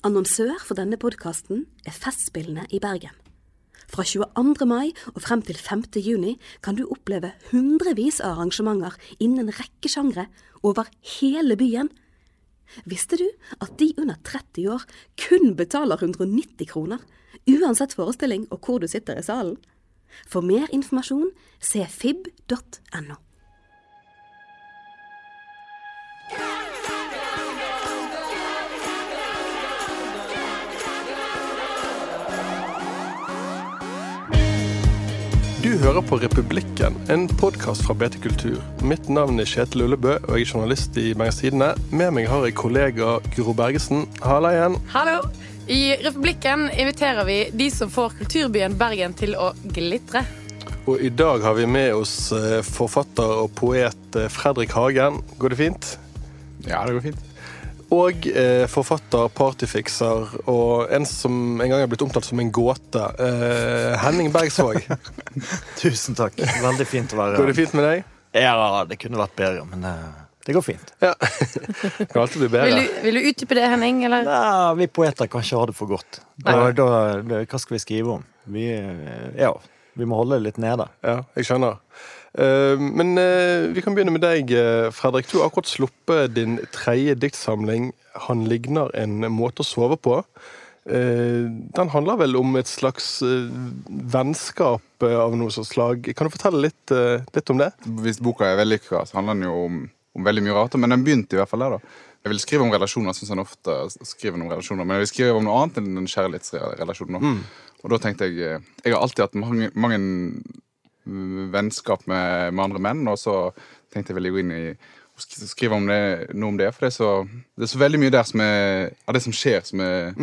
Annonsør for denne podkasten er Festspillene i Bergen. Fra 22. mai og frem til 5. juni kan du oppleve hundrevis av arrangementer innen en rekke sjangre over hele byen. Visste du at de under 30 år kun betaler 190 kroner, uansett forestilling og hvor du sitter i salen? For mer informasjon se fib.no. Du hører på Republikken, en podkast fra BT Kultur. Mitt navn er Kjetil Ullebø, og jeg er journalist i Magasinene. Med meg har jeg kollega Guro Bergesen. Halla igjen. Hallo! I Republikken inviterer vi de som får kulturbyen Bergen til å glitre. Og i dag har vi med oss eh, forfatter og poet eh, Fredrik Hagen. Går det fint? Ja, det går fint. Og eh, forfatter, partyfikser og en som en gang er blitt omtalt som en gåte. Eh, Henning Bergsvåg. Tusen takk. Veldig fint å være Går det fint med deg? Ja, det kunne vært bedre, men eh, det går fint. Ja. kan alltid bli Vil du, vil du utdype det, Henning? Eller? Nei, vi poeter kan ikke ha det for godt. Da, da, da, hva skal vi skrive om? Vi, eh, ja, vi må holde det litt nede. Ja, jeg skjønner. Eh, men eh, vi kan begynne med deg, eh, Fredrik. Du har akkurat sluppet din tredje diktsamling 'Han ligner en måte å sove på'. Den handler vel om et slags vennskap av noe slags slag. Kan du fortelle litt, litt om det? Hvis boka er vellykka, så handler den jo om, om veldig mye rart. Men den begynte i hvert fall der, da. Jeg vil skrive om relasjoner, synes han ofte skriver om relasjoner. Men jeg vil skrive om noe annet enn en kjærlighetsrelasjon. Mm. Og da tenkte jeg Jeg har alltid hatt mange, mange vennskap med, med andre menn, og så tenkte jeg ville gå inn i skrive om det, noe om det. For det er, så, det er så veldig mye der som er, av det som skjer, som er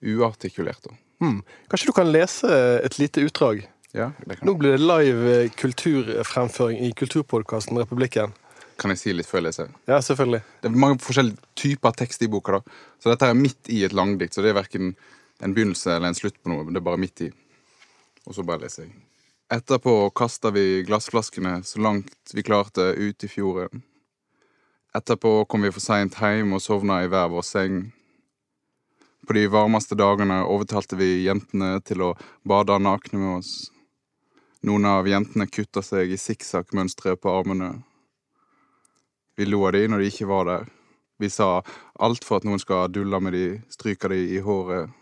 uartikulert. da. Hmm. Kanskje du kan lese et lite utdrag? Ja, det kan, Nå blir det live eh, kulturfremføring i kulturpodkasten Republikken. kan jeg si litt før jeg leser. Ja, selvfølgelig. Det er mange forskjellige typer tekst i boka. da. Så dette er midt i et langdikt, så det er verken en begynnelse eller en slutt på noe. men Det er bare midt i. Og så bare leser jeg. Etterpå kasta vi glassflaskene så langt vi klarte ut i fjorden. Etterpå kom vi for seint hjem og sovna i hver vår seng. På de varmeste dagene overtalte vi jentene til å bade nakne med oss. Noen av jentene kutta seg i sikksakk-mønstre på armene. Vi lo av de når de ikke var der. Vi sa alt for at noen skal dulle med de, stryke de i håret.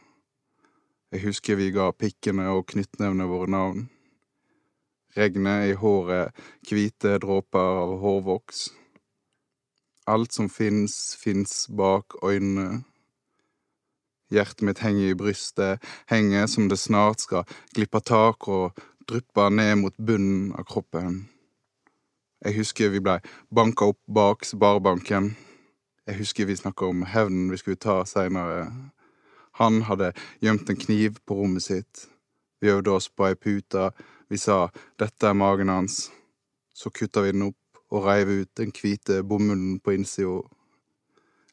Jeg husker vi ga pikkene og knyttnevene våre navn. Regnet i håret, hvite dråper av hårvoks. Alt som fins, fins bak øynene. Hjertet mitt henger i brystet, henger som det snart skal glippe tak og dryppe ned mot bunnen av kroppen. Jeg husker vi blei banka opp bak sparebanken. Jeg husker vi snakka om hevnen vi skulle ta seinere. Han hadde gjemt en kniv på rommet sitt. Vi øvde oss på ei pute. Vi sa 'dette er magen hans'. Så kutta vi den opp og reiv ut den hvite bomullen på innsida.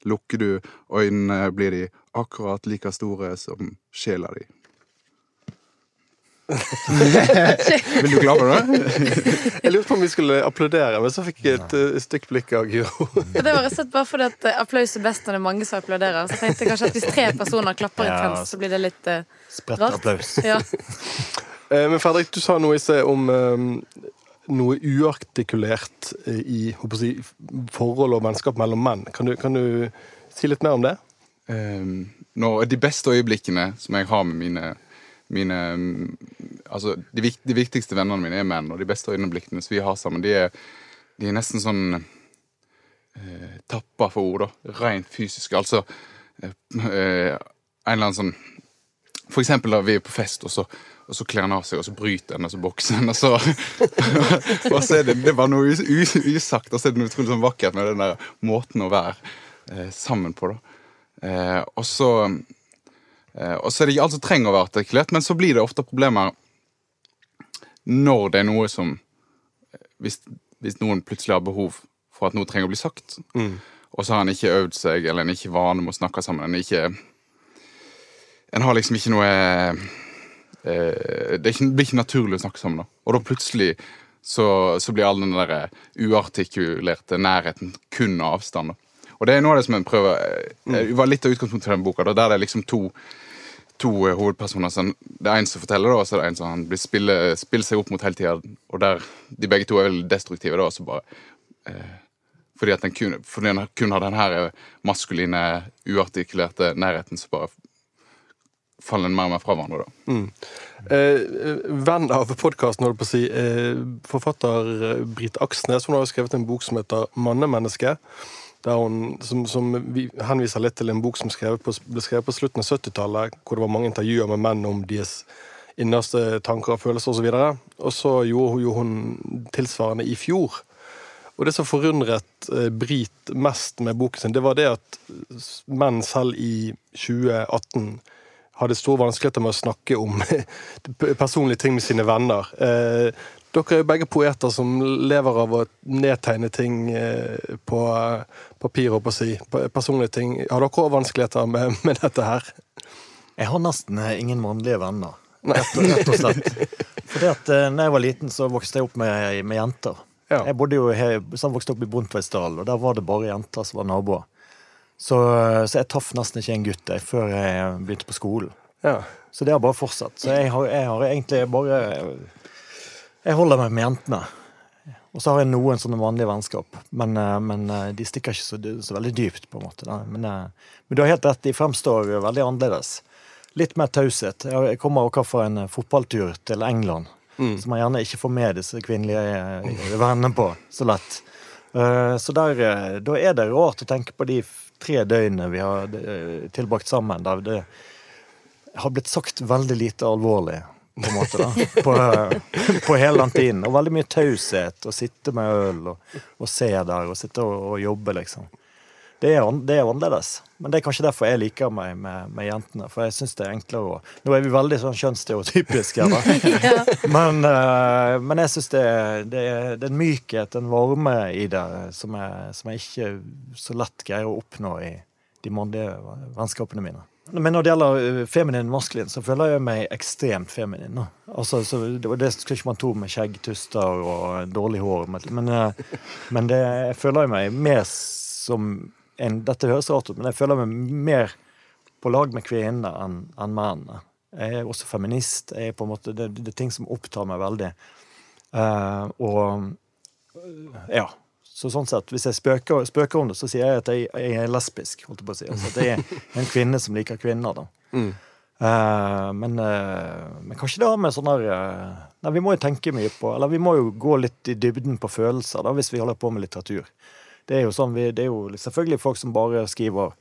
Lukker du øynene, blir de akkurat like store som sjela di. Vil du klare det? Jeg lurte på om vi skulle applaudere, men så fikk jeg et uh, stygt blikk av Guro. Det var rett og slett bare fordi at eh, applaus er best når det er mange som applauderer. Så jeg tenkte kanskje at hvis tre personer klapper Ja. intenst, så blir det litt rart Spredt rart. applaus. Ja. Eh, Men Fredrik, du sa noe i sted om eh, noe uartikulert eh, i si, forhold og vennskap mellom menn. Kan du, kan du si litt mer om det? Um, no, de beste øyeblikkene som jeg har med mine, mine Altså, de, de viktigste vennene mine er menn, og de beste øyeblikkene som vi har sammen, de er, de er nesten sånn uh, tappa for ord, da. Rent fysisk. Altså uh, en eller annen sånn For eksempel da vi er på fest, og så, og så kler han av seg, og så bryter han, og så bokser han, og så Og så er det, det var noe us, us, usagt, og så er det noe utrolig sånn vakkert med den der måten å være eh, sammen på, da. Eh, og så eh, Og så er det ikke alt som trenger å være artikulert, men så blir det ofte problemer når det er noe som Hvis, hvis noen plutselig har behov for at noe trenger å bli sagt, og så har han ikke øvd seg, eller en ikke vane med å snakke sammen, en ikke En har liksom ikke noe Det er ikke, blir ikke naturlig å snakke sammen, da. Og da plutselig så, så blir all den der uartikulerte nærheten kun avstand. da. Og det er noe av det som jeg prøver Det var litt av utgangspunktet til den boka, da, der det er liksom to to eh, hovedpersoner. Som, det er en som forteller, da, og så er det en som han blir spille, spiller seg opp mot hele tida. Og der de begge to er veldig destruktive, da, så bare eh, fordi at den kun, fordi den kun har den her maskuline, uartikulerte nærheten, som bare faller mer og mer fra hverandre, da. Eh, venn av podkasten, holdt på å si, eh, forfatter eh, Britt Aksnes, hun har jo skrevet en bok som heter 'Mannemenneske'. Der hun, som, som vi, henviser litt til en bok som på, ble skrevet på slutten av 70-tallet, hvor det var mange intervjuer med menn om deres innerste tanker og følelser osv. Og, og så gjorde jo hun tilsvarende i fjor. Og det som forundret eh, Brit mest med boken sin, det var det at menn selv i 2018 hadde store vanskeligheter med å snakke om personlige ting med sine venner. Eh, dere er jo begge poeter som lever av å nedtegne ting eh, på papir, holdt på si. Personlige ting. Har dere òg vanskeligheter med, med dette her? Jeg har nesten eh, ingen mannlige venner, rett rett og slett. Fordi at da jeg var liten, så vokste jeg opp med, med jenter. Ja. Jeg bodde jo jeg vokste opp i Bondtveitsdalen, og der var det bare jenter som var naboer. Så, så jeg traff nesten ikke en gutt jeg, før jeg begynte på skolen. Ja. Så det har bare fortsatt. Så jeg har, jeg har egentlig bare Jeg holder meg med jentene. Og så har jeg noen sånne vanlige vennskap, men, men eh, de stikker ikke så, så veldig dypt. på en måte. Men, eh, men du har helt rett, de fremstår veldig annerledes. Litt mer taushet. Jeg kommer akkurat fra en fotballtur til England, som man gjerne ikke får med disse kvinnelige eh, vennene på så lett. Så der, da er det rart å tenke på de tre døgnene vi har eh, tilbrakt sammen. Der det har blitt sagt veldig lite alvorlig, på en måte. På, på hele den tiden. Og veldig mye taushet. Å sitte med øl og, og se der og sitte og, og jobbe, liksom. Det er, det er annerledes. Men det er kanskje derfor jeg liker meg med, med jentene. For jeg syns det er enklere å Nå er vi veldig sånn kjønnsstereotypiske her, ja. Men, uh, men jeg syns det, det, det er en mykhet, en varme i det, som jeg, som jeg ikke så lett greier å oppnå i de mannlige vennskapene mine. Men når det gjelder eh, feminin maskulin, så føler jeg meg ekstremt feminin. Altså, så det, skal ikke man tro med skjegg, tuster og dårlig hår. Men, men, eh, men det, jeg føler meg mer som en Dette høres rart ut, men jeg føler meg mer på lag med kvinner enn en mennene. Jeg er også feminist. Jeg er på en måte, det, det er ting som opptar meg veldig. Uh, og ja. Så sånn sett, Hvis jeg spøker, spøker om det, så sier jeg at jeg, jeg er lesbisk. holdt jeg på å si. Altså at jeg er en kvinne som liker kvinner. da. Eh, men, uh, men kanskje det har med sånn her uh, Nei, vi må jo tenke mye på Eller vi må jo gå litt i dybden på følelser da, hvis vi holder på med litteratur. Det er jo sånn, vi, det er jo selvfølgelig folk som bare skriver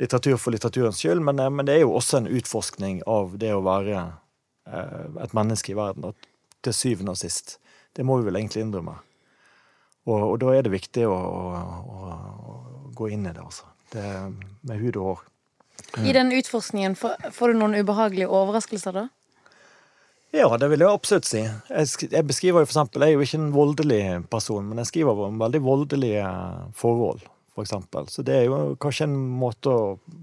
litteratur for litteraturens skyld, men, eh, men det er jo også en utforskning av det å være eh, et menneske i verden. Til syvende og sist. Det må vi vel egentlig innrømme. Og, og da er det viktig å, å, å, gå inn i det, altså. Det, med hud og hår. I den utforskningen, får du noen ubehagelige overraskelser da? Ja, det vil jeg absolutt si. Jeg, beskriver jo for eksempel, jeg er jo ikke en voldelig person, men jeg skriver om veldig voldelige forhold, for eksempel. Så det er jo kanskje en måte å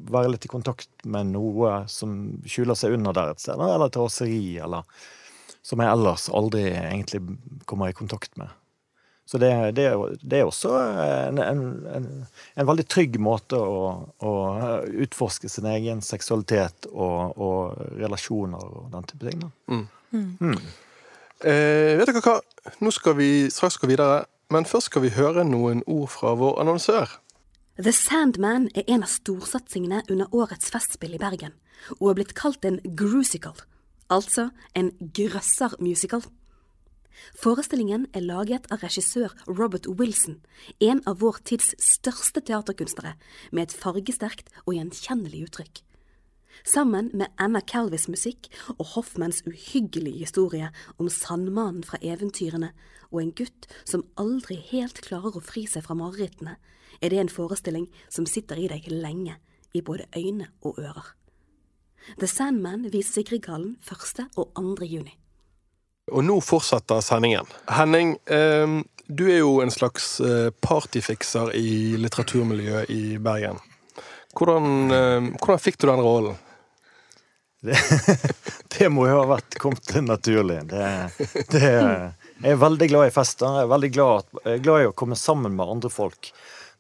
være litt i kontakt med noe som skjuler seg under der et sted, eller et raseri, eller som jeg ellers aldri egentlig kommer i kontakt med. Så det, det, det er også en, en, en, en veldig trygg måte å, å utforske sin egen seksualitet og, og relasjoner og den type ting. Da. Eh, vet dere hva? Nå skal vi straks gå videre, men først skal vi høre noen ord fra vår annonsør. The Sandman er en av storsatsingene under årets festspill i Bergen, og er blitt kalt en grusical, altså en grøssermusical. Forestillingen er laget av regissør Robert Wilson, en av vår tids største teaterkunstnere, med et fargesterkt og gjenkjennelig uttrykk. Sammen med Anna Calvis musikk og Hoffmans uhyggelige historie om sandmannen fra eventyrene og en gutt som aldri helt klarer å fri seg fra marerittene, er det en forestilling som sitter i deg lenge, i både øyne og ører. The Sandman vises i Grieghallen 1. og 2. juni. Og nå fortsetter sendingen. Henning, eh, du er jo en slags eh, partyfikser i litteraturmiljøet i Bergen. Hvordan, eh, hvordan fikk du den rollen? Det må jo ha vært kommet naturlig. Det, det, jeg er veldig glad i fester. Jeg er veldig glad, jeg er glad i å komme sammen med andre folk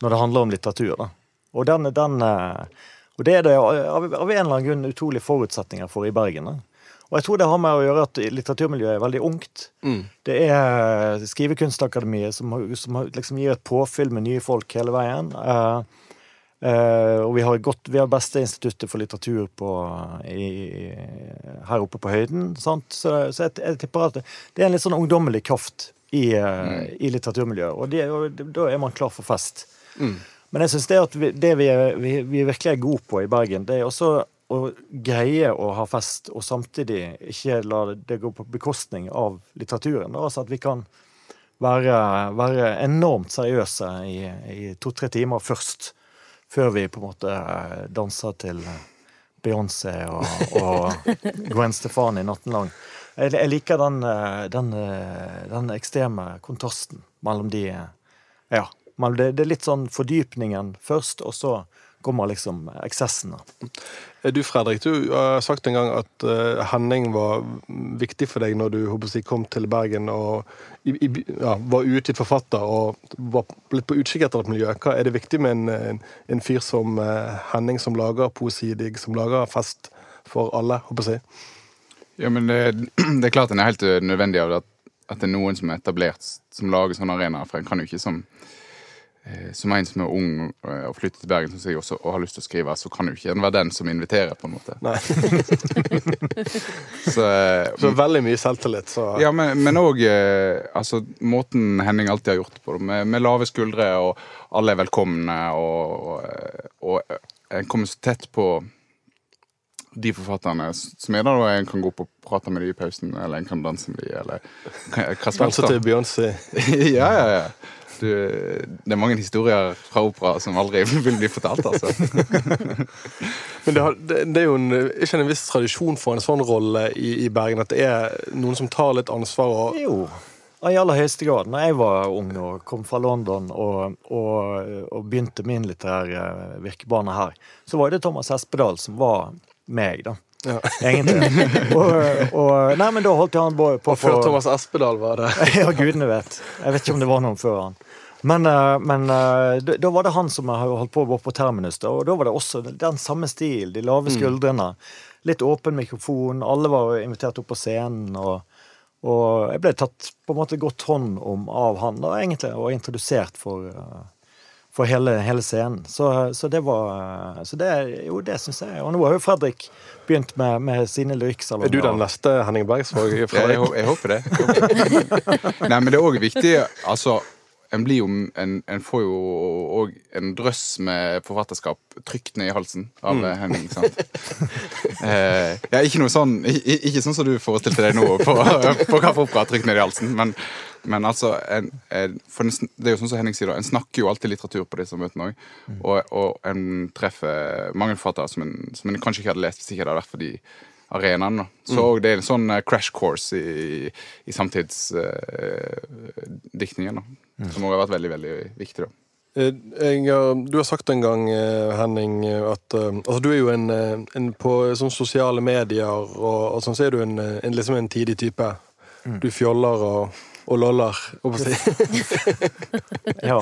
når det handler om litteratur. Da. Og, den, den, og det er det av, av en eller annen grunn utrolig forutsetninger for i Bergen. Da. Og jeg tror det har med å gjøre at litteraturmiljøet er veldig ungt. Mm. Det er Skrivekunstakademiet som, som liksom gir et påfyll med nye folk hele veien. Eh, eh, og vi har, godt, vi har beste instituttet for litteratur på, i, her oppe på høyden. Sant? Så, så jeg, jeg tipper at det, er en litt sånn ungdommelig kraft i, eh, i litteraturmiljøet. Og, det, og da er man klar for fest. Men jeg syns det at vi, det vi, er, vi, vi virkelig er gode på i Bergen, det er også å greie å ha fest og samtidig ikke la det gå på bekostning av litteraturen. Altså at vi kan være, være enormt seriøse i, i to-tre timer først, før vi på en måte eh, danser til Beyoncé og, og Gwen Stefani natten lang. Jeg, jeg liker den, eh, den, eh, den ekstreme kontrasten mellom de Ja. Det, det er litt sånn fordypningen først, og så kommer liksom eksessene. Eh, Du Fredrik, du har sagt en gang at uh, Henning var viktig for deg når du si, kom til Bergen og i, i, ja, var utgitt forfatter og var litt på utkikk etter et miljø. Hva Er det viktig med en, en, en fyr som uh, Henning, som lager poesidigg, som lager fest for alle? håper jeg? Ja, men det, det er klart den er helt eh, nødvendig av at, at det er noen som er etablert, som lager sånne arenaer. For en kan jo ikke som eh, som en som er ung eh, og flytter til Bergen som jeg også, og har lyst til å skrive, så kan jo ikke en være den som inviterer, på en måte. Nei. Så, eh, Så veldig mye selvtillit. Så ja, men òg eh, altså, måten Henning alltid har gjort på, med, med lave skuldre, og alle er velkomne, og, og, og en kommer så tett på de forfatterne som er der, og en kan gå opp og prate med dem i pausen, eller en kan danse med dem, eller hva som helst. Danse til Beyoncé. ja, ja, ja. Du, det er mange historier fra opera som aldri vil bli fortalt, altså. Men det, har, det, det er jo en, ikke en viss tradisjon for en sånn rolle i, i Bergen, at det er noen som tar litt ansvar og Jo, i aller høyeste grad. Når jeg var ung og kom fra London og, og, og begynte min litterære virkebane her, så var det Thomas Espedal som var meg, da. Ja. Egentlig. Og, og, nei, men da holdt han på, på Og før Thomas Espedal var det ja, gudene vet. Jeg vet ikke om det var noen før han. Men, eh, men eh, da var det han som holdt på å gå på terminus, og da var det også den samme stil. De lave skuldrene. Litt åpen mikrofon. Alle var invitert opp på scenen. og og jeg ble tatt på en måte godt hånd om av han da, egentlig, og introdusert for, eh, for hele, hele scenen. Så, så det var så det, Jo, det syns jeg. Og nå har jo Fredrik begynt med, med sine lyrikksalonger. Er du den neste Henning Bergsvåg? Jeg, jeg. Jeg håper det. Nei, men det er òg viktig Altså, en blir jo en, en får jo òg en drøss med forfatterskap trykt ned i halsen av mm. Henning, sant. Eh, ja, ikke noe sånn Ikke sånn som du forestilte deg nå på, på Kaffeopera, trykt ned i halsen, men, men altså en, for Det er jo sånn som Henning sier, da, en snakker jo alltid litteratur på disse møtene òg. Og, og en treffer mange forfattere som en, som en kanskje ikke hadde lest hvis ikke det hadde vært for de arenaene. da. Så mm. det er en sånn eh, crash course i, i samtidsdiktningen, da. Som også har vært veldig, veldig viktig, da. Eh, Jeg, du har sagt en gang, eh, Henning, eh, at eh, altså, du er jo en, eh, en på sånn sosiale medier og, og sånn, så er du en, eh, en, liksom en tidig type. Du fjoller og, og loller, holdt på å si. Ja.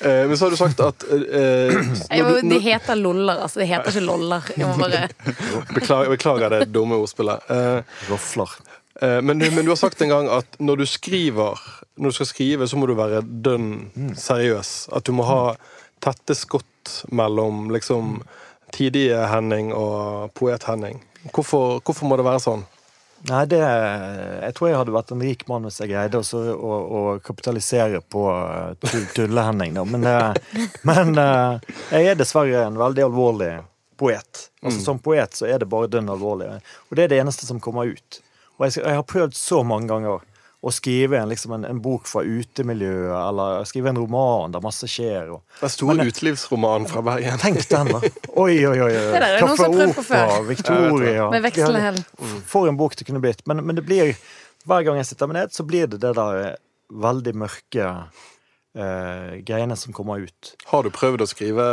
Eh, Men så har du sagt at eh, Jeg, når du, heter loller, altså. Det heter ikke loller. Jeg må bare beklager, beklager det dumme ordspillet. Eh, Rofler. Eh, Men, men du har sagt en gang at når du skriver Når du skal skrive, så må du være dønn seriøs. At du må ha tette skott mellom liksom tidige Henning og poet-Henning. Hvorfor, hvorfor må det være sånn? Nei, det Jeg tror jeg hadde vært en rik mann hvis jeg greide også å, å kapitalisere på eh, Tulle-Henning, da. Men, eh, men eh, jeg er dessverre en veldig alvorlig poet. Altså Som poet så er det bare dønn alvorlig. Og det er det eneste som kommer ut. Og jeg, jeg har prøvd så mange ganger å skrive en, liksom en, en bok fra utemiljøet, eller skrive en roman der masse skjer. Og, Den store utelivsroman fra Bergen. tenk den, da! Oi, oi, oi. oi. der er det noen som har prøvd på før. Victoria. Med vekslehell. For en bok det kunne blitt. Men, men det blir hver gang jeg sitter meg ned, så blir det det der eh, veldig mørke eh, greiene som kommer ut. Har du prøvd å skrive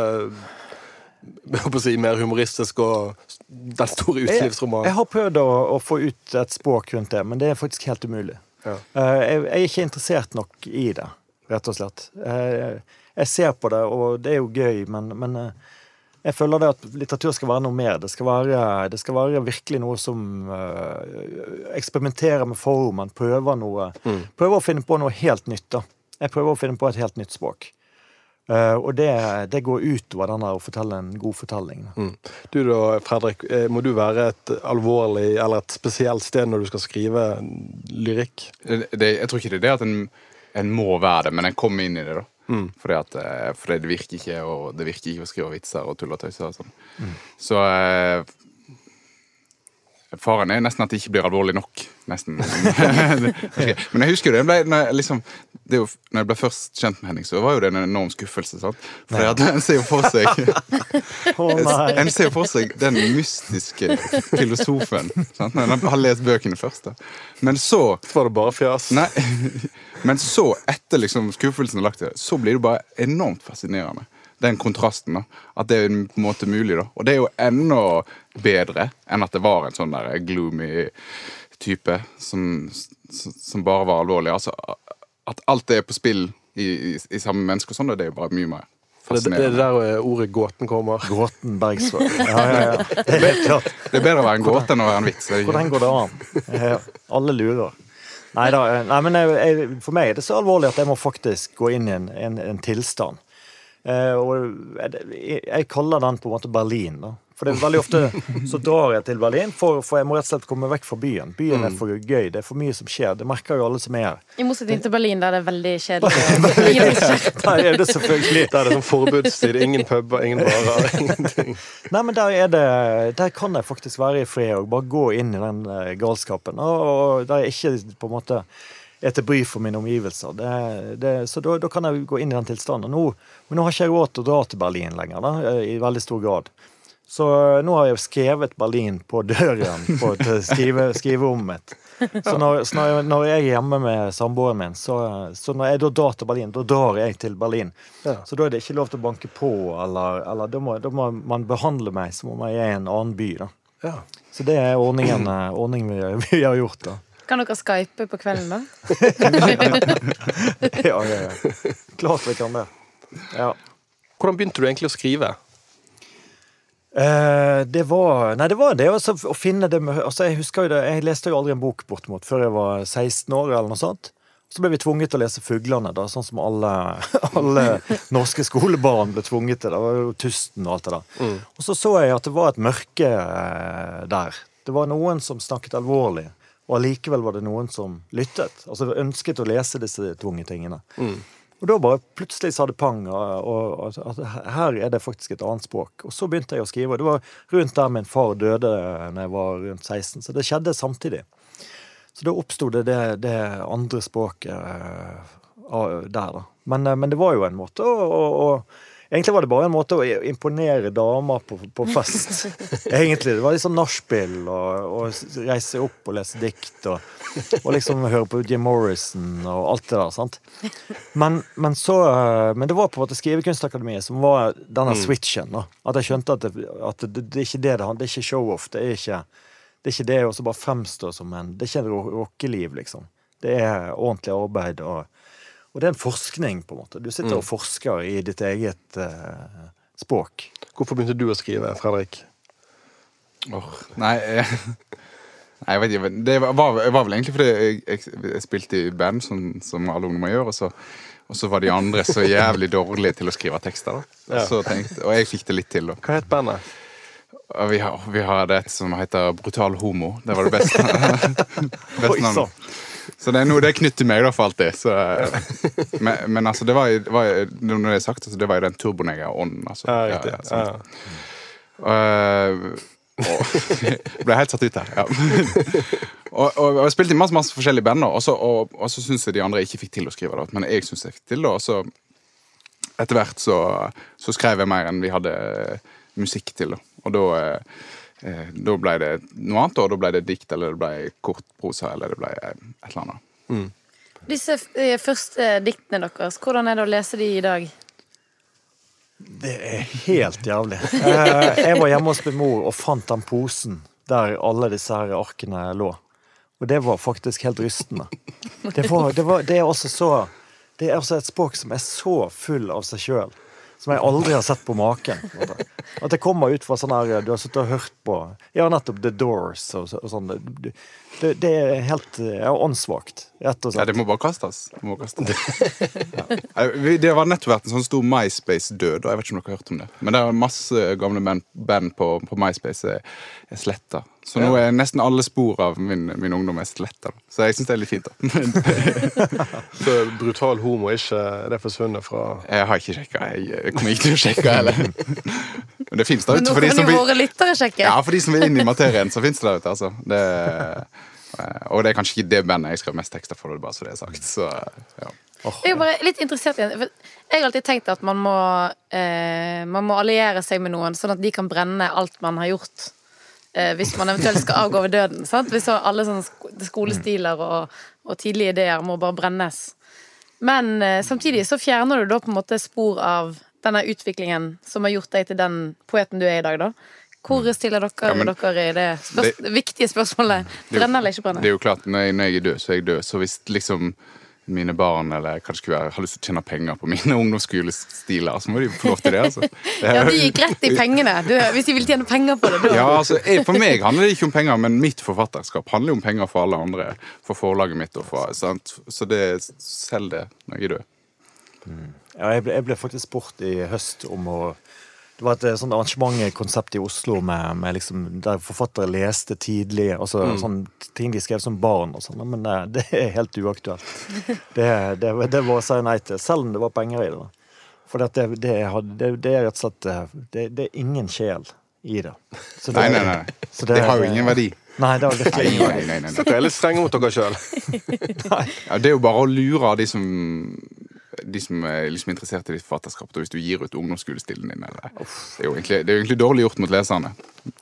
å si, mer humoristisk og den store Jeg, jeg har prøvd å, å få ut et språk rundt det, men det er faktisk helt umulig. Ja. Eh, jeg, jeg er ikke interessert nok i det, rett og slett. Eh, jeg ser på det, og det er jo gøy, men, men eh, jeg føler det at litteratur skal være noe mer. Det skal være, det skal være virkelig noe som uh, eksperimenterer med formen, prøver noe Prøver å finne på noe helt nytt. da. Jeg prøver å finne på et helt nytt språk. Eh, og det, det går utover den der å fortelle en god fortelling. Mm. Du da, Fredrik, eh, må du være et alvorlig eller et spesielt sted når du skal skrive lyrikk? Det, det, jeg tror ikke det er det at en, en må være det, men en kommer inn i det, da. Fordi, at, for det virker ikke og det virker ikke å skrive vitser og tull og tøyser og Sånn. Så eh, Faren er nesten at det ikke blir alvorlig nok. Nesten. Men jeg husker jo det, jeg ble, når, jeg liksom, det jo, når jeg ble først kjent med Henning, så var jo det en enorm skuffelse. sant? For en ser jo for seg! En ser jo for seg den mystiske filosofen sant? når en har lest bøkene først. da. Men så Så var det bare fjas. Nei, men så, etter liksom skuffelsen er lagt til så blir det bare enormt fascinerende. Den kontrasten. da, At det er på en måte mulig. da. Og det er jo enda bedre enn at det var en sånn der gloomy type som, som bare var alvorlig. Altså, At alt det er på spill i, i, i samme menneske og sånn, det er jo bare mye mer For det, det er der eh, ordet gåten kommer. Gåten Bergsvåg. Ja, ja, ja. Det. Det er bedre å være en gåte enn å være en vits. Hvordan går det an? Alle lurer. Nei da. Nei, men jeg, jeg, for meg er det så alvorlig at jeg må faktisk gå inn i en, en, en tilstand. Eh, og jeg, jeg kaller den på en måte Berlin. da. For det er veldig ofte så drar jeg til Berlin, for, for jeg må rett og slett komme vekk fra byen. Byen er for gøy, det er for mye som skjer. Det merker jo alle som er her. I motsetning til Berlin, der det er veldig kjedelig. Nei, er det selvfølgelig Der er det sånn forbudstid. Ingen puber, ingen barer, ingenting. Nei, men der, er det, der kan jeg faktisk være i fred og bare gå inn i den eh, galskapen. Og, og der er ikke på en måte er til bry for mine omgivelser. Det, det, så da, da kan jeg gå inn i den tilstanden. Nå, men nå har ikke jeg råd til å dra til Berlin lenger, da, eh, i veldig stor grad. Så eh, nå har jeg skrevet Berlin på døren på skrive, skriverommet mitt. Så, når, så når, jeg, når jeg er hjemme med samboeren min, så, så når jeg da drar til Berlin, da drar jeg til Berlin. Ja. Så da er det ikke lov til å banke på, eller, eller da, må, da må man behandle meg som om jeg er i en annen by. da. Ja. Så det er ordningen, eh, ordningen vi, vi har gjort, da. Kan dere skype på kvelden, da? Ja, ja, ja. Klart vi kan det. Ja. Hvordan begynte du egentlig å skrive? Uh, det var Nei, det var det altså, å finne det med altså, Jeg husker jo det, jeg leste jo aldri en bok bortimot før jeg var 16 år, eller noe sånt. Så ble vi tvunget til å lese 'Fuglene', da, sånn som alle, alle norske skolebarn ble tvunget til. Det var jo Tusten og alt det der. Og så så jeg at det var et mørke eh, der. Det var noen som snakket alvorlig, og allikevel var det noen som lyttet. Altså ønsket å lese disse tunge tingene. Og da bare plutselig sa det pang, og at her er det faktisk et annet språk. Og så begynte jeg å skrive. og Det var rundt der min far døde når jeg var rundt 16, så det skjedde samtidig. Så da oppsto det, det det andre språket eh, der, da. Men, eh, men det var jo en måte å, å, å Egentlig var det bare en måte å imponere damer på, på fest. Egentlig. Det var liksom nachspiel og, og reise opp og lese dikt og, og liksom høre på Jim Morrison og alt det der. sant? Men, men så eh, Men det var på en måte Skrivekunstakademiet som var denne switchen. da. At jeg skjønte at det, at det, det er ikke det det handler Det er ikke show-off. Det er ikke det er ikke det å bare fremstå som en Det er ikke rockeliv, liksom. Det er ordentlig arbeid, og, og det er en forskning, på en måte. Du sitter og forsker i ditt eget uh, språk. Hvorfor begynte du å skrive, Fredrik? Åh, nei, eh, nei, jeg vet ikke. Det var, var var vel egentlig fordi jeg, jeg, jeg spilte i band, som, som alle ungdommer gjør. Og så, og så var de andre så jævlig dårlige til å skrive tekster. Da. Ja. så tenkte, og jeg fikk det litt til. Da. Hva het bandet? Vi har, vi har et som heter Brutal homo. Det var det beste. beste Oi. Så det er noe det knytter meg, da, for alltid. Så, eh, men, men altså, det var, var Når det er sagt, altså, det var jo den turboneger-ånden. Altså. Ja, Ja, riktig. ja. Ja. Uh, ble helt satt ut her. Ja. og, og, og jeg spilte i masse, masse forskjellige band, og så, og, og så syns jeg de andre ikke fikk til å skrive det. Men jeg syns jeg fikk til det, og så etter hvert så, så skrev jeg mer enn vi hadde eh, musikk til. Da. Og da, eh, eh, da ble det noe annet, og da ble det dikt, eller det ble kortprosa, eller det ble eh, et eller annet. Disse eh, første diktene deres, hvordan er det å lese de i dag? Det er helt jævlig. Eh, jeg var hjemme hos min mor og fant den posen der alle disse her arkene lå. Og det var faktisk helt rystende. Det, var, det, var, det er også så Det er også et språk som er så full av seg sjøl. Som jeg aldri har sett på maken. At det kommer ut fra sånn her Du har sittet og hørt på Ja, nettopp The Doors og, og sånn. Det, det, er helt ja, åndssvakt, rett og Ja, det må bare kastes. Det, må kastes. Ja, det var nettopp vært en sånn stor MySpace-død, og jeg vet ikke om dere har hørt om det. Men det er masse gamle band, band på, på MySpace er, sletta. Så nå er nesten alle spor av min, min ungdom er sletta. Så jeg syns det er litt fint. da. Så brutal homo er ikke det forsvunnet fra Jeg har ikke sjekka. Jeg, jeg kommer ikke til å sjekke heller. Men det fins da ute nå for de kan jo våre lyttere sjekke. Ja, for de som vil inn i materien, så fins det der ute, altså. Det, eh, og det er kanskje ikke det bandet jeg skrev mest tekster for, det bare så det er sagt. Så, ja. Jeg er bare litt interessert igjen. for Jeg har alltid tenkt at man må, eh, man må alliere seg med noen, sånn at de kan brenne alt man har gjort. Eh, hvis man eventuelt skal avgå ved døden. Sant? Hvis alle sånne skolestiler og, og tidlige ideer må bare brennes. Men eh, samtidig så fjerner du da på en måte spor av denne utviklingen som har gjort deg til den poeten du er i dag, da. Hvor stiller dere Ja, men- dere i det, spørs Det- viktige spørsmålet? Brenne eller ikke brenne? Det er jo klart, når jeg, når jeg er død, så er jeg død. Så hvis liksom mine barn eller hva det skulle være, har lyst til å tjene penger på mine ungdomsskolestiler, så må de få lov til det. altså. Det er- Ja, de gikk rett i pengene. Du, hvis de vil tjene penger på det, da. Ja, altså, jeg, For meg handler det ikke om penger, men mitt forfatterskap handler jo om penger for alle andre. For forlaget mitt og for sant? Så det selg det når jeg er død. Ja, jeg, ble, jeg ble faktisk spurt i høst om å Det var et eh, sånt arrangementkonsept i Oslo med, med liksom, der forfattere leste tidlig. Altså sånn ting de skrev som barn og sånn. Men det, det er helt uaktuelt. Det, det, det var å si nei til, selv om det var penger i det. da. For det, det, det, det er rett og slett eh, det, det er ingen sjel i det. Så Nei, nei, nei. så Det har jo ingen verdi. Nei, det har virkelig ingen verdi. Dere er litt strenge mot dere sjøl. Ja, det er jo bare å lure de som de som er liksom interessert i ditt forfatterskap, hvis du gir ut ungdomsskolestilen din. Eller. Det, er jo egentlig, det er jo egentlig dårlig gjort mot leserne.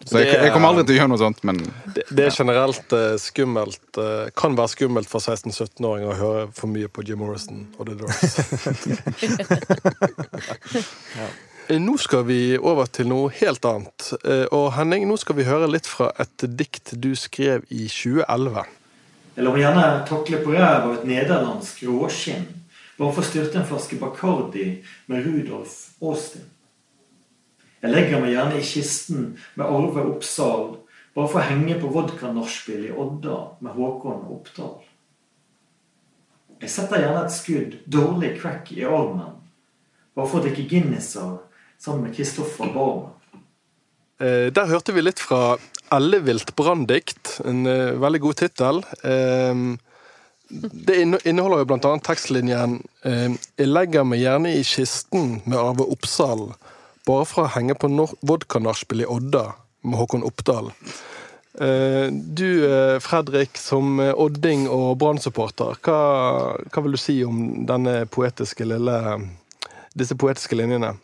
Så jeg, jeg kommer aldri til å gjøre noe sånt, men Det, det er generelt eh, skummelt eh, Kan være skummelt for 16-17-åringer å høre for mye på Jim Morrison og The Doors. Eh, Nå skal vi over til noe helt annet. Og Henning, nå skal vi høre litt fra et dikt du skrev i 2011. Jeg lar gjerne takle på ræv av et nederlandsk råskinn. Bare for å styrte en flaske Bacardi med Rudolf Austin. Jeg legger meg gjerne i kisten med Arve Oppsal, bare for å henge på vodka-nachspiel i Odda med Håkon Oppdal. Jeg setter gjerne et skudd dårlig crack i armen, bare for å drikke Guinnesser sammen med Kristoffer Barmen. Eh, Der hørte vi litt fra Ellevilt branndikt. En eh, veldig god tittel. Eh, Det inneholder jo annet tekstlinjen eh, Jeg legger meg gjerne i kisten med Arve Oppsal, bare for å henge på vodkanachspiel i Odda med Håkon Oppdal. Eh, Du, eh, Fredrik, som odding og Brann-supporter, hva, hva vil du si om poetiske lille disse poetiske linjene?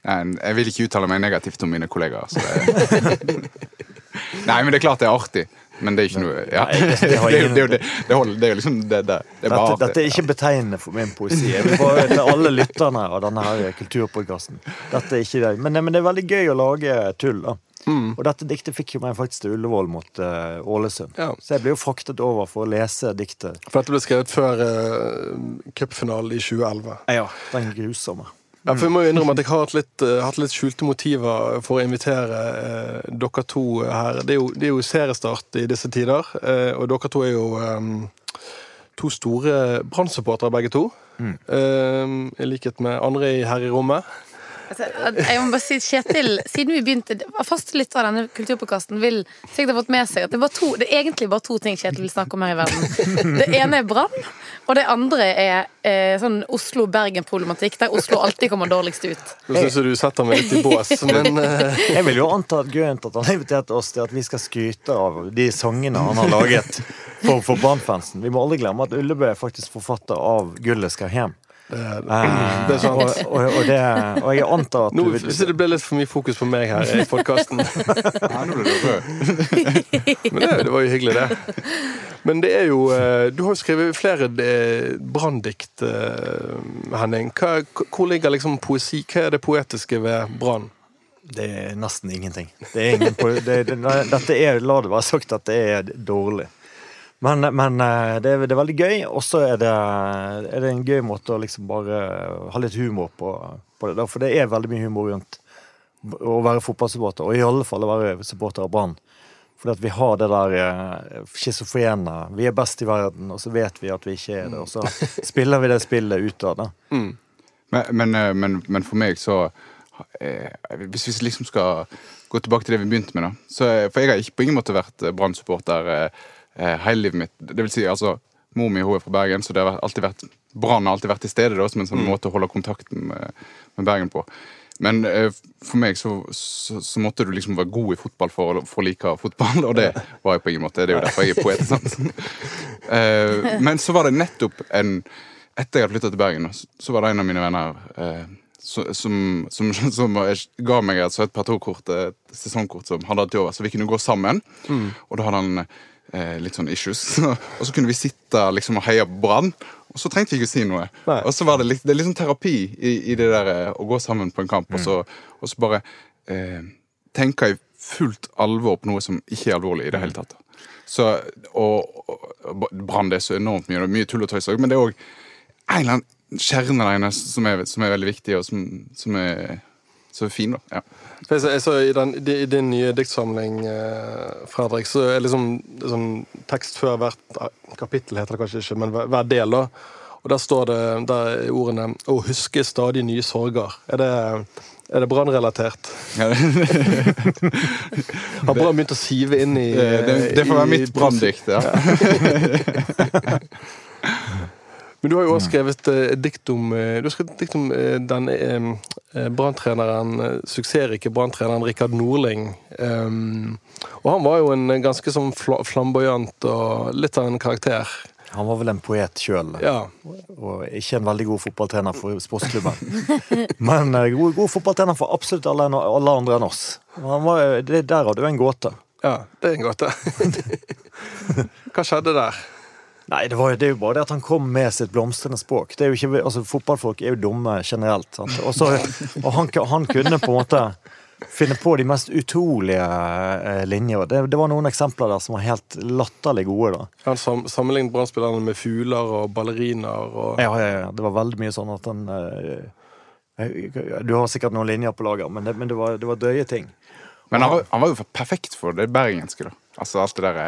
Jeg vil ikke uttale meg negativt om mine kollegaer. Nei, men det er klart det er artig. Men det er ikke noe ja. Nei, det- det det, ingen- det, det, det, holder, det er jo liksom det, det, det er bare Dette, dette er ikke betegnende for min poesi. Jeg vil bare til alle lytterne av denne her kulturpodkasten. Dette er ikke det. Men, men det er veldig gøy å lage tull. da. Og dette diktet fikk jo meg faktisk til Ullevål mot uh, Ålesund. Ja. Så jeg ble jo fraktet over for å lese diktet. For dette ble skrevet før uh, cupfinalen i 2011. Ja, Den grusomme. Ja, for jeg må jo innrømme at jeg har hatt litt, eh, hatt litt skjulte motiver for å invitere eh, dere to her. Det er, jo, det er jo seriestart i disse tider, eh, og dere to er jo eh, to store Brann-supportere begge to. Eh, I likhet med andre her i rommet. Altså, Jeg må bare si, Kjetil, siden vi begynte Faste lyttere av denne kulturpåkasten vil sikkert ha fått med seg at det er, bare to, det er egentlig bare to ting Kjetil vil snakke om her i verden. Det ene er brann, og det andre er eh, sånn Oslo-Bergen-problematikk, der Oslo alltid kommer dårligst ut. Nå syns du setter meg litt i bås, men eh, Jeg vil jo anta at grunnen til at han har invitert oss, til at vi skal skryte av de sangene han har laget for, for Brann-fansen. Vi må aldri glemme at Ullebø er faktisk forfatter av 'Gullet skal hjem'. Det, Eh, det er sant. og, og, og, det, og jeg antar at Nå du vil jeg det ble litt for mye fokus på meg her i podkasten. Men det, det var jo hyggelig, det. Men det er jo eh, Du har jo skrevet flere eh, branndikt, eh, Henning. Hva, hvor ligger liksom poesi? Hva er det poetiske ved Brann? Det er nesten ingenting. Det er ingen det, det, dette er, La det være sagt at det er dårlig. Men, men eh, det, er, det er veldig gøy, og så er, det- er det en gøy måte å liksom bare ha litt humor på, på det. For det er veldig mye humor rundt å være fotballsupporter, og i alle fall å være supporter av Brann. Fordi at vi har det der eh, schizofrene. Vi er best i verden, og så vet vi at vi ikke er det. Og så spiller vi det spillet utad. da. Men, men, eh, men, men for meg så eh, Hvis vi liksom skal gå tilbake til det vi begynte med, da. Så, for jeg har ikke på ingen måte vært Brann-supporter eh, hele livet mitt. Det vil si, altså, Mor mi hun er fra Bergen, så det har alltid vært Brann har alltid vært til stede da, som en sånn måte å holde kontakten med, med Bergen på. Men eh, for meg så, så, så måtte du liksom være god i fotball for, for å like fotball, og det var jeg på ingen måte. Det er jo derfor jeg er poet. sant? Eh, men så var det nettopp en Etter jeg hadde flytta til Bergen, så- så var det en av mine venner eh, som, som, som ga meg et søtt partokort, et sesongkort som han hadde til over, så vi kunne gå sammen. Og da hadde han eh, litt sånn issues. og så kunne vi sitte liksom og heie på Brann, og så trengte vi ikke å si noe. Nei. Og så var det litt, det er litt sånn terapi i, i det der eh, å gå sammen på en kamp, og, så, og så bare eh, tenke i fullt alvor på noe som ikke er alvorlig i det hele tatt. Så, og, og Brann er så enormt mye, det er mye tull og tøys men det er òg en eller annen kjerne der inne som som er veldig viktig, og som, som er så fin, da. Ja. Jeg, så, I, den, i din nye diktsamling, eh, Fredrik, så er liksom sånn tekst før hvert kapittel, heter det kanskje ikke, men hver, hver del. da. Og Der står det der er ordene 'Å huske stadig nye sorger'. Er det, er det brannrelatert? Ja, Har Brann begynt å sive inn i det, det får være mitt branndikt. Ja. Men du har jo også skrevet eh, dikt om eh, skrevet dikt om den eh, eh, branntreneren, eh, suksessrike branntreneren Rikard Norling. Og han var jo en ganske sånn fla flamboyant og litt av en karakter. Han var vel en poet sjøl, Ja. og ikke en veldig god fotballtrener for sportsklubben. Men god, god fotballtrener for absolutt alle, alle andre enn oss. Han var, det Der hadde du en gåte. ja, det er en gåte. Hva skjedde der? Nei, det, var, det er jo bare det at han kom med sitt blomstrende språk. Det er jo ikke, altså Fotballfolk er jo dumme generelt. Sant? Og, så, og han, han kunne på en måte finne på de mest utrolige eh, linjer. Det, det var noen eksempler der som var helt latterlig gode. da. Han sam sammenlignet brannspillerne med fugler og balleriner Og... Ja, ja, ja. Det var veldig mye sånn at han eh, Du har sikkert noen linjer på lager, men det, men det, var, det var døye ting. Men han var, han var jo perfekt for det bergenske, da. Altså alt det derre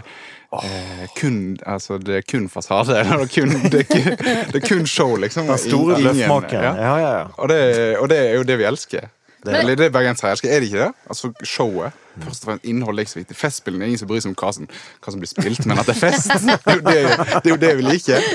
eh, kun, altså, Det er kun fasade. Eller kun, det, er kun, det er kun show, liksom. Den store Ingen- Ja. Ja, ja, ja. Og, det, og det er jo det vi elsker. Det- Eller det bergensere elsker. Er det ikke det? Altså showet. Først og fremst innhold er ikke så viktig. Festspillene er ingen som bryr seg om hva som, hva som blir spilt, men at det er fest. Det er jo det, det, er jo det vi liker.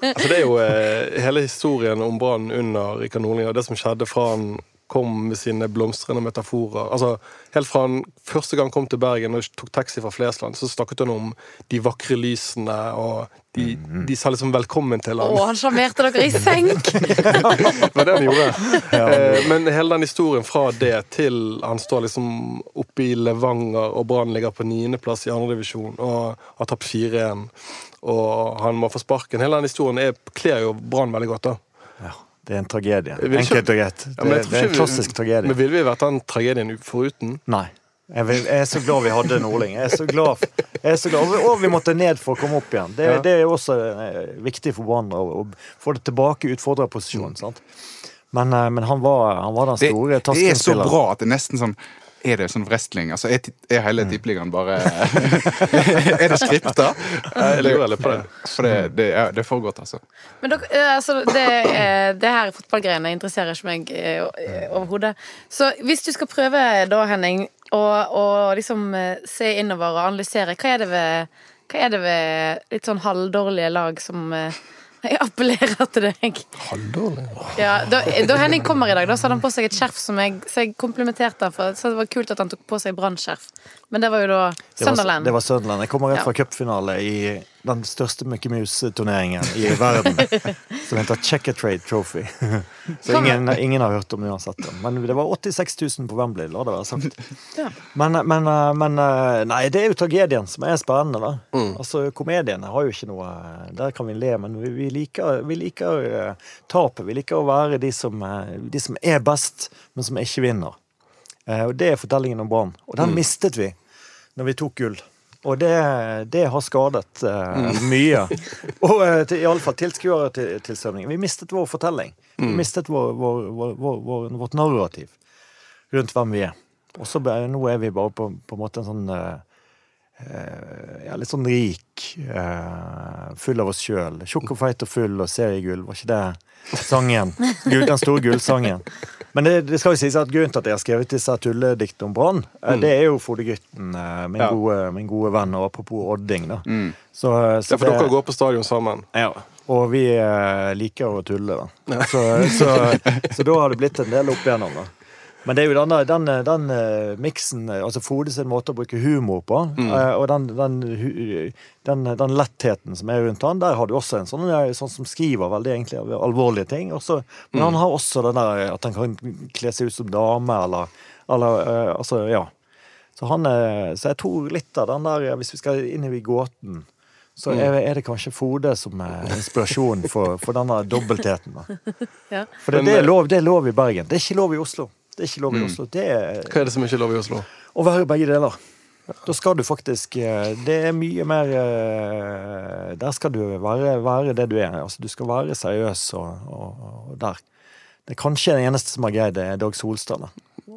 Altså, det er jo eh, hele historien om brannen under Rikard Nordling og det som skjedde fra han kom med sine blomstrende metaforer. Altså, Helt fra han første gang kom til Bergen og tok taxi fra Flesland, så snakket han om de vakre lysene, og de, de sa liksom velkommen til Å, han. han sjarmerte dere i senk! Det var det han gjorde. Eh, Men hele den historien fra det til han står liksom oppe i Levanger, og Brann ligger på niendeplass i andredivisjon og har tapt 4-1, og han må få sparken. Hele den historien er- kler jo Brann veldig godt. da. ja. Det er en tragedie. Enkelt og greit. Det, er en vi- klassisk tragedie. Men ville vi vært den tragedien foruten? Nei. Jeg, vil, jeg er så glad vi hadde Nordling. Jeg er så glad, jeg er så glad. Og vi måtte ned for å komme opp igjen. Det, Ja. det er også eh, viktig for Brann å, få det tilbake i utfordrerposisjonen. sant? Men, eh, men han, var, han var den store taskenspilleren. det er så bra at det er nesten sånn Er det sånn wrestling? Altså, er, er hele tippeligaen bare Er det skripta? Jeg lurer litt på det. For det, det, er, det er for godt, altså. Men dere, eh, altså, det, det her fotballgreiene interesserer ikke meg eh, overhodet. Så hvis du skal prøve da, Henning, å, å liksom eh, se innover og analysere, hva er det ved, hva er det ved litt sånn halvdårlige lag som jeg appellerer til deg? Halvdårlig. Ja, da, da Henning kommer i dag, da så hadde han på seg et skjerf som jeg, så jeg komplimenterte ham for. Så det var kult at han tok på seg Brann-skjerf. Men det var jo da Det var, Sunderland. det var Sunderland. Jeg kommer rett Ja. fra cupfinale i den største Mickey Mouse-turneringen i verden. som heter Checkatrade Trophy. Så ingen, ingen har hørt om det uansett. Men det var 86 000 på Wembley, la det være sagt. Ja. Men, men, men Nei, det er jo tragedien som er spennende, da. Mm. Altså, komediene har jo ikke noe Der kan vi le, men vi, vi liker, vi liker eh, tapet. Vi liker å være de som, eh, de som er best, men som ikke vinner. Eh, Og det er fortellingen om Brann. Og den mistet vi når vi tok gull. Og det, det har skadet eh, mye. Og uh, til, iallfall tilskuertilstrømningen. Vi mistet vår fortelling. Vi mistet vår, vår, vår, vår, vår, vårt narrativ rundt hvem vi er. Og så nå er vi bare på, på en måte en sånn eh, ja, litt sånn rik, eh, full av oss sjøl. Tjukk og feit og full og seriegull, var ikke det sangen? Den store gullsangen. Men det, det skal jo sies at grunnen til at jeg har skrevet disse tullediktene om Brann, mm. det er jo Frode Grytten, eh, min, Ja. gode, min gode venn, og apropos Odding, da. Mm. Så, eh, så Det er for dere går på stadion sammen. ja, og vi eh, liker å tulle, da. Så, så, så da har det blitt en del opp igjennom, da. Men det er jo den, der- den, den eh, miksen, eh, altså Fode sin måte å bruke humor på, eh, og den, den, den, den lettheten som er rundt han, der har du også en sånn, sånn som skriver veldig egentlig alvorlige ting. Også, men han har også den der at han kan kle seg ut som dame, eller, eller Altså, ja. Så, han, så jeg tror litt av den der, hvis vi skal inn i gåten, så er, er det kanskje Fode som er inspirasjonen for, for denne dobbeltheten. Ja. For det, det, er lov, det er lov i Bergen. Det er ikke lov i Oslo. Det er ikke lov i Oslo. Det er Hva er det som ikke er lov i Oslo? å være begge deler. Da skal du faktisk eh, Det er mye mer eh, Der skal du være, være det du er. Altså, du skal være seriøs og, og, og der. Det er kanskje den eneste som har greid det, er Dag Solstad.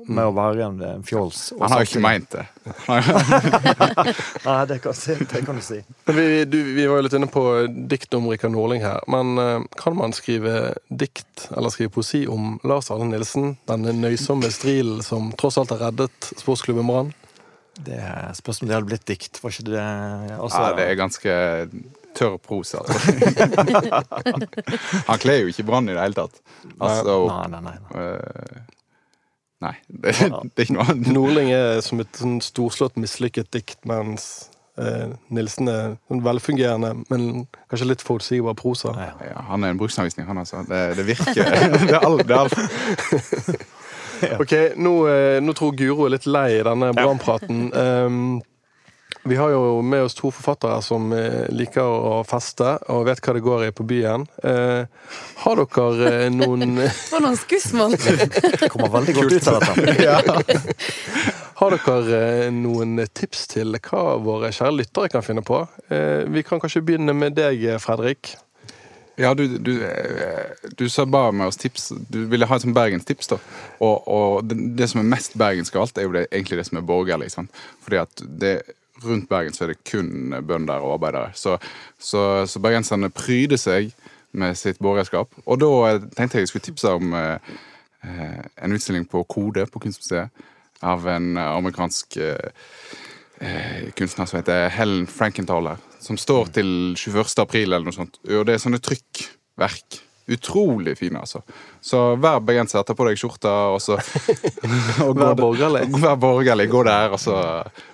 Med å være en, en fjols. Han har jo ikke meint det. Nei, det kan, det kan du si. Vi, du, vi var jo litt inne på dikt om Rikard Norling her. Men eh, kan man skrive dikt eller skrive poesi om Lars Arne Nilsen? Den nøysomme strilen som tross alt har reddet sportsklubben Brann? Det spørs om det hadde blitt dikt. Var ikke det altså, Ja, det er ganske tørr prosa. Altså. Han kler jo ikke Brann i det hele tatt. Altså, Nei, nei, nei. nei. Nei, det, det er ikke noe annet. Nordling er som et sånn storslått mislykket dikt, mens eh, Nilsen er sånn velfungerende, men kanskje litt forutsigbar prosa. Ja. Ja, han er en bruksanvisning, han altså. Det, det virker. Det er alt. Det er alt. Ok, nå, eh, nå tror Guro er litt lei denne brannpraten. Um, vi har jo med oss to forfattere som eh, liker å feste og vet hva det går i på byen. Eh, har dere eh, noen For noen skussmål! Kommer veldig godt ut av dette. Har dere eh, noen tips til hva våre kjære lyttere kan finne på? Eh, vi kan kanskje begynne med deg, Fredrik. Ja, du, du, du sa bare med oss tips Du ville ha et sånt bergenstips, da. Og, og det, det som er mest bergensk av alt, er jo det, egentlig det som er borgerlig. Sant? Fordi at det, rundt Bergen så er det kun bønder og arbeidere. Så, så, så bergenserne pryder seg med sitt borgerskap. Og da eh, tenkte jeg jeg skulle tipse om eh, eh, en utstilling på Kode på Kunstmuseet av en eh, amerikansk eh, eh, kunstner som heter Helen Frankenthaler, som står til 21. april eller noe sånt. Og det er sånne trykkverk. Utrolig fine, altså. Så hver bergenser, ta på deg skjorta, og så og Vær borgerlig. Vær borgerlig. Gå der, og så,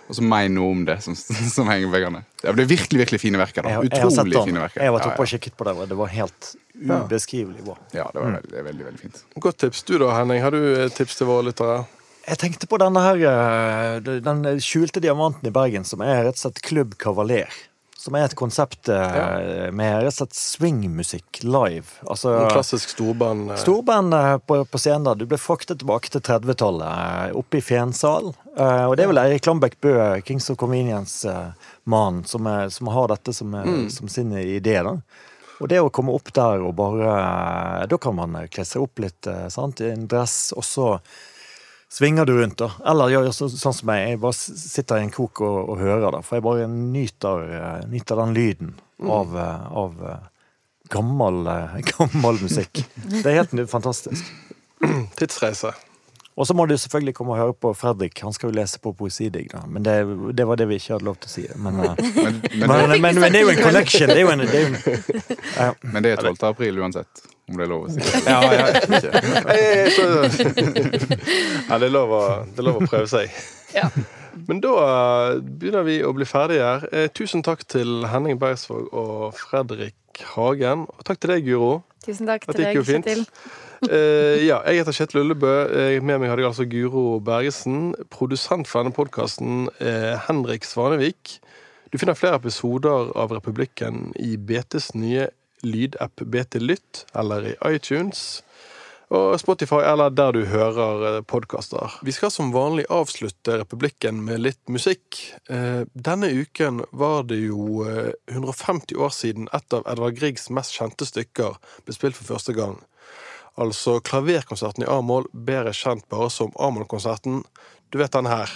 og så mein noe om det som, som henger veggene. Det er virkelig virkelig fine verker. da. Jeg, jeg Utrolig den. fine verker. Jeg var oppe ja, og kikket på det, og det var helt ubeskrivelig bra. ja. det var veldig, veldig, veldig fint. Godt tips. Du da, Henning. Har du tips til våre lyttere? Jeg tenkte på denne her, eh, den skjulte diamanten i Bergen, som er rett og slett Klubb Kavaler. Som er et konsept ja. med rett og slett swingmusikk live. Altså, En klassisk storband. eh, Storband eh, på, på scenen. Du ble fraktet tilbake til 30-tallet, eh, oppe i Fensal. Eh, Og det er vel Eirik Lambek Bø, Kings of Convenience-mannen, som, som har dette som, mm. som sin idé. da. Og det å komme opp der og bare eh, Da kan man eh, kle seg opp litt eh, sant? i en dress, og så svinger du rundt. da. Eller gjør så, sånn som meg, jeg bare sitter i en krok og, og hører. da, For jeg bare nyter, eh, nyter den lyden av, eh, av eh, gammel, gammel musikk. Det er helt fantastisk. Tidsreise. Og så må du selvfølgelig komme og høre på Fredrik. Han skal jo lese på poesidigg, da. Men det, det var det vi ikke hadde lov til å si. Men, eh, Men, men, men, det, men, men, det er jo en collection. Det er jo en, det er jo en men det er 12. april uansett, om det er lov å si. ja, ja, så- ja, det er lov å, det er lov å prøve seg. Ja. Men da eh, begynner vi å bli ferdige her. Eh, tusen takk til Henning Bergsvåg og Fredrik Hagen. Og takk til deg, Guro. Tusen takk At det gikk jo fint. Eh, ja, jeg heter Kjetil Ullebø. Eh, Med meg har jeg altså Guro Bergesen. Produsent for denne podkasten er Henrik Svanevik. Du finner flere episoder av Republikken i BTs nye lydapp BT Lytt eller i iTunes. Og Spotify eller der du hører podkaster. Vi skal som vanlig avslutte Republikken med litt musikk. Eh, Denne uken var det jo eh, 150 år siden et av Edvard Griegs mest kjente stykker ble spilt for første gang. Altså klaverkonserten i A-moll, bedre kjent bare som A-moll-konserten. Du vet den her.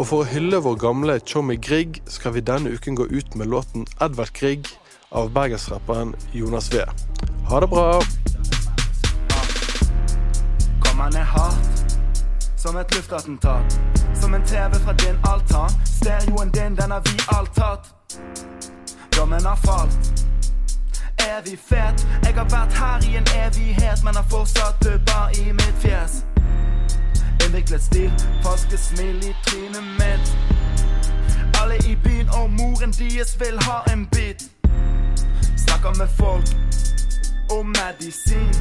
Og for å hylle vår gamle Tjommi Grieg skal vi denne uken gå ut med låten 'Edvard Grieg' av bergensrapperen Jonas V. Ha det bra! Kom han hardt Som et luftattentat. Som en TV fra din altan. Stereoen din, den har vi alt tatt. Dommen har falt. Evig fet? Jeg har vært her i en evighet Men har fortsatt dubber i mitt fjes Innviklet stil Falske smil i trynet mitt Alle i byen og moren deres vil ha en bit Snakker med folk om medisin.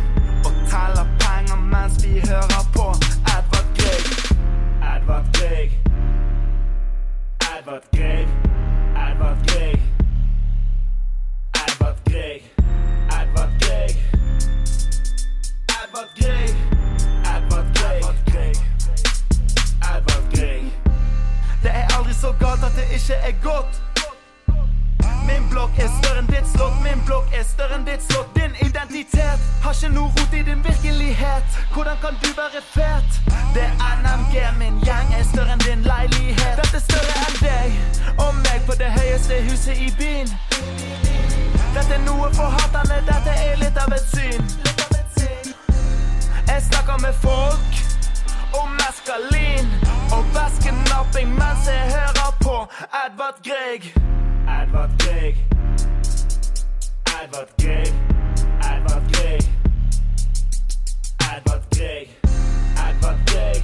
Og teller penger mens vi hører på Edvard Grieg. Edvard Grieg. Edvard Grieg. Edvard Grieg. Så galt at det ikke er godt. Min blokk er større enn ditt slott, min blokk er større enn ditt slott. Din identitet har ikke noe rot i din virkelighet. Hvordan kan du være fet? Det er NMG, min gjeng er større enn din leilighet. Dette er større enn deg og meg på det høyeste huset i byen. Dette er noe for haterne, dette er litt av et syn. Jeg snakker med folk om meskalin og vasken opping mens jeg hører på Edvard Grieg. Edvard Grieg. Edvard Grieg. Edvard Grieg. Edvard Grieg. Edvard Grieg.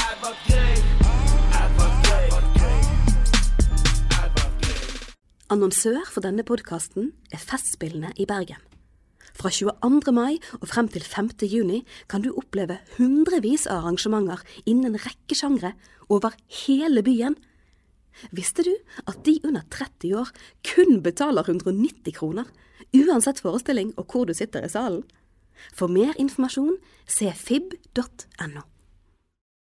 Edvard Grieg. Annonsør for denne podkasten er Festspillene i Bergen. Fra 22. mai og frem til 5. juni kan du oppleve hundrevis av arrangementer innen en rekke sjangre over hele byen. Visste du at de under 30 år kun betaler 190 kroner, uansett forestilling og hvor du sitter i salen? For mer informasjon se fib.no.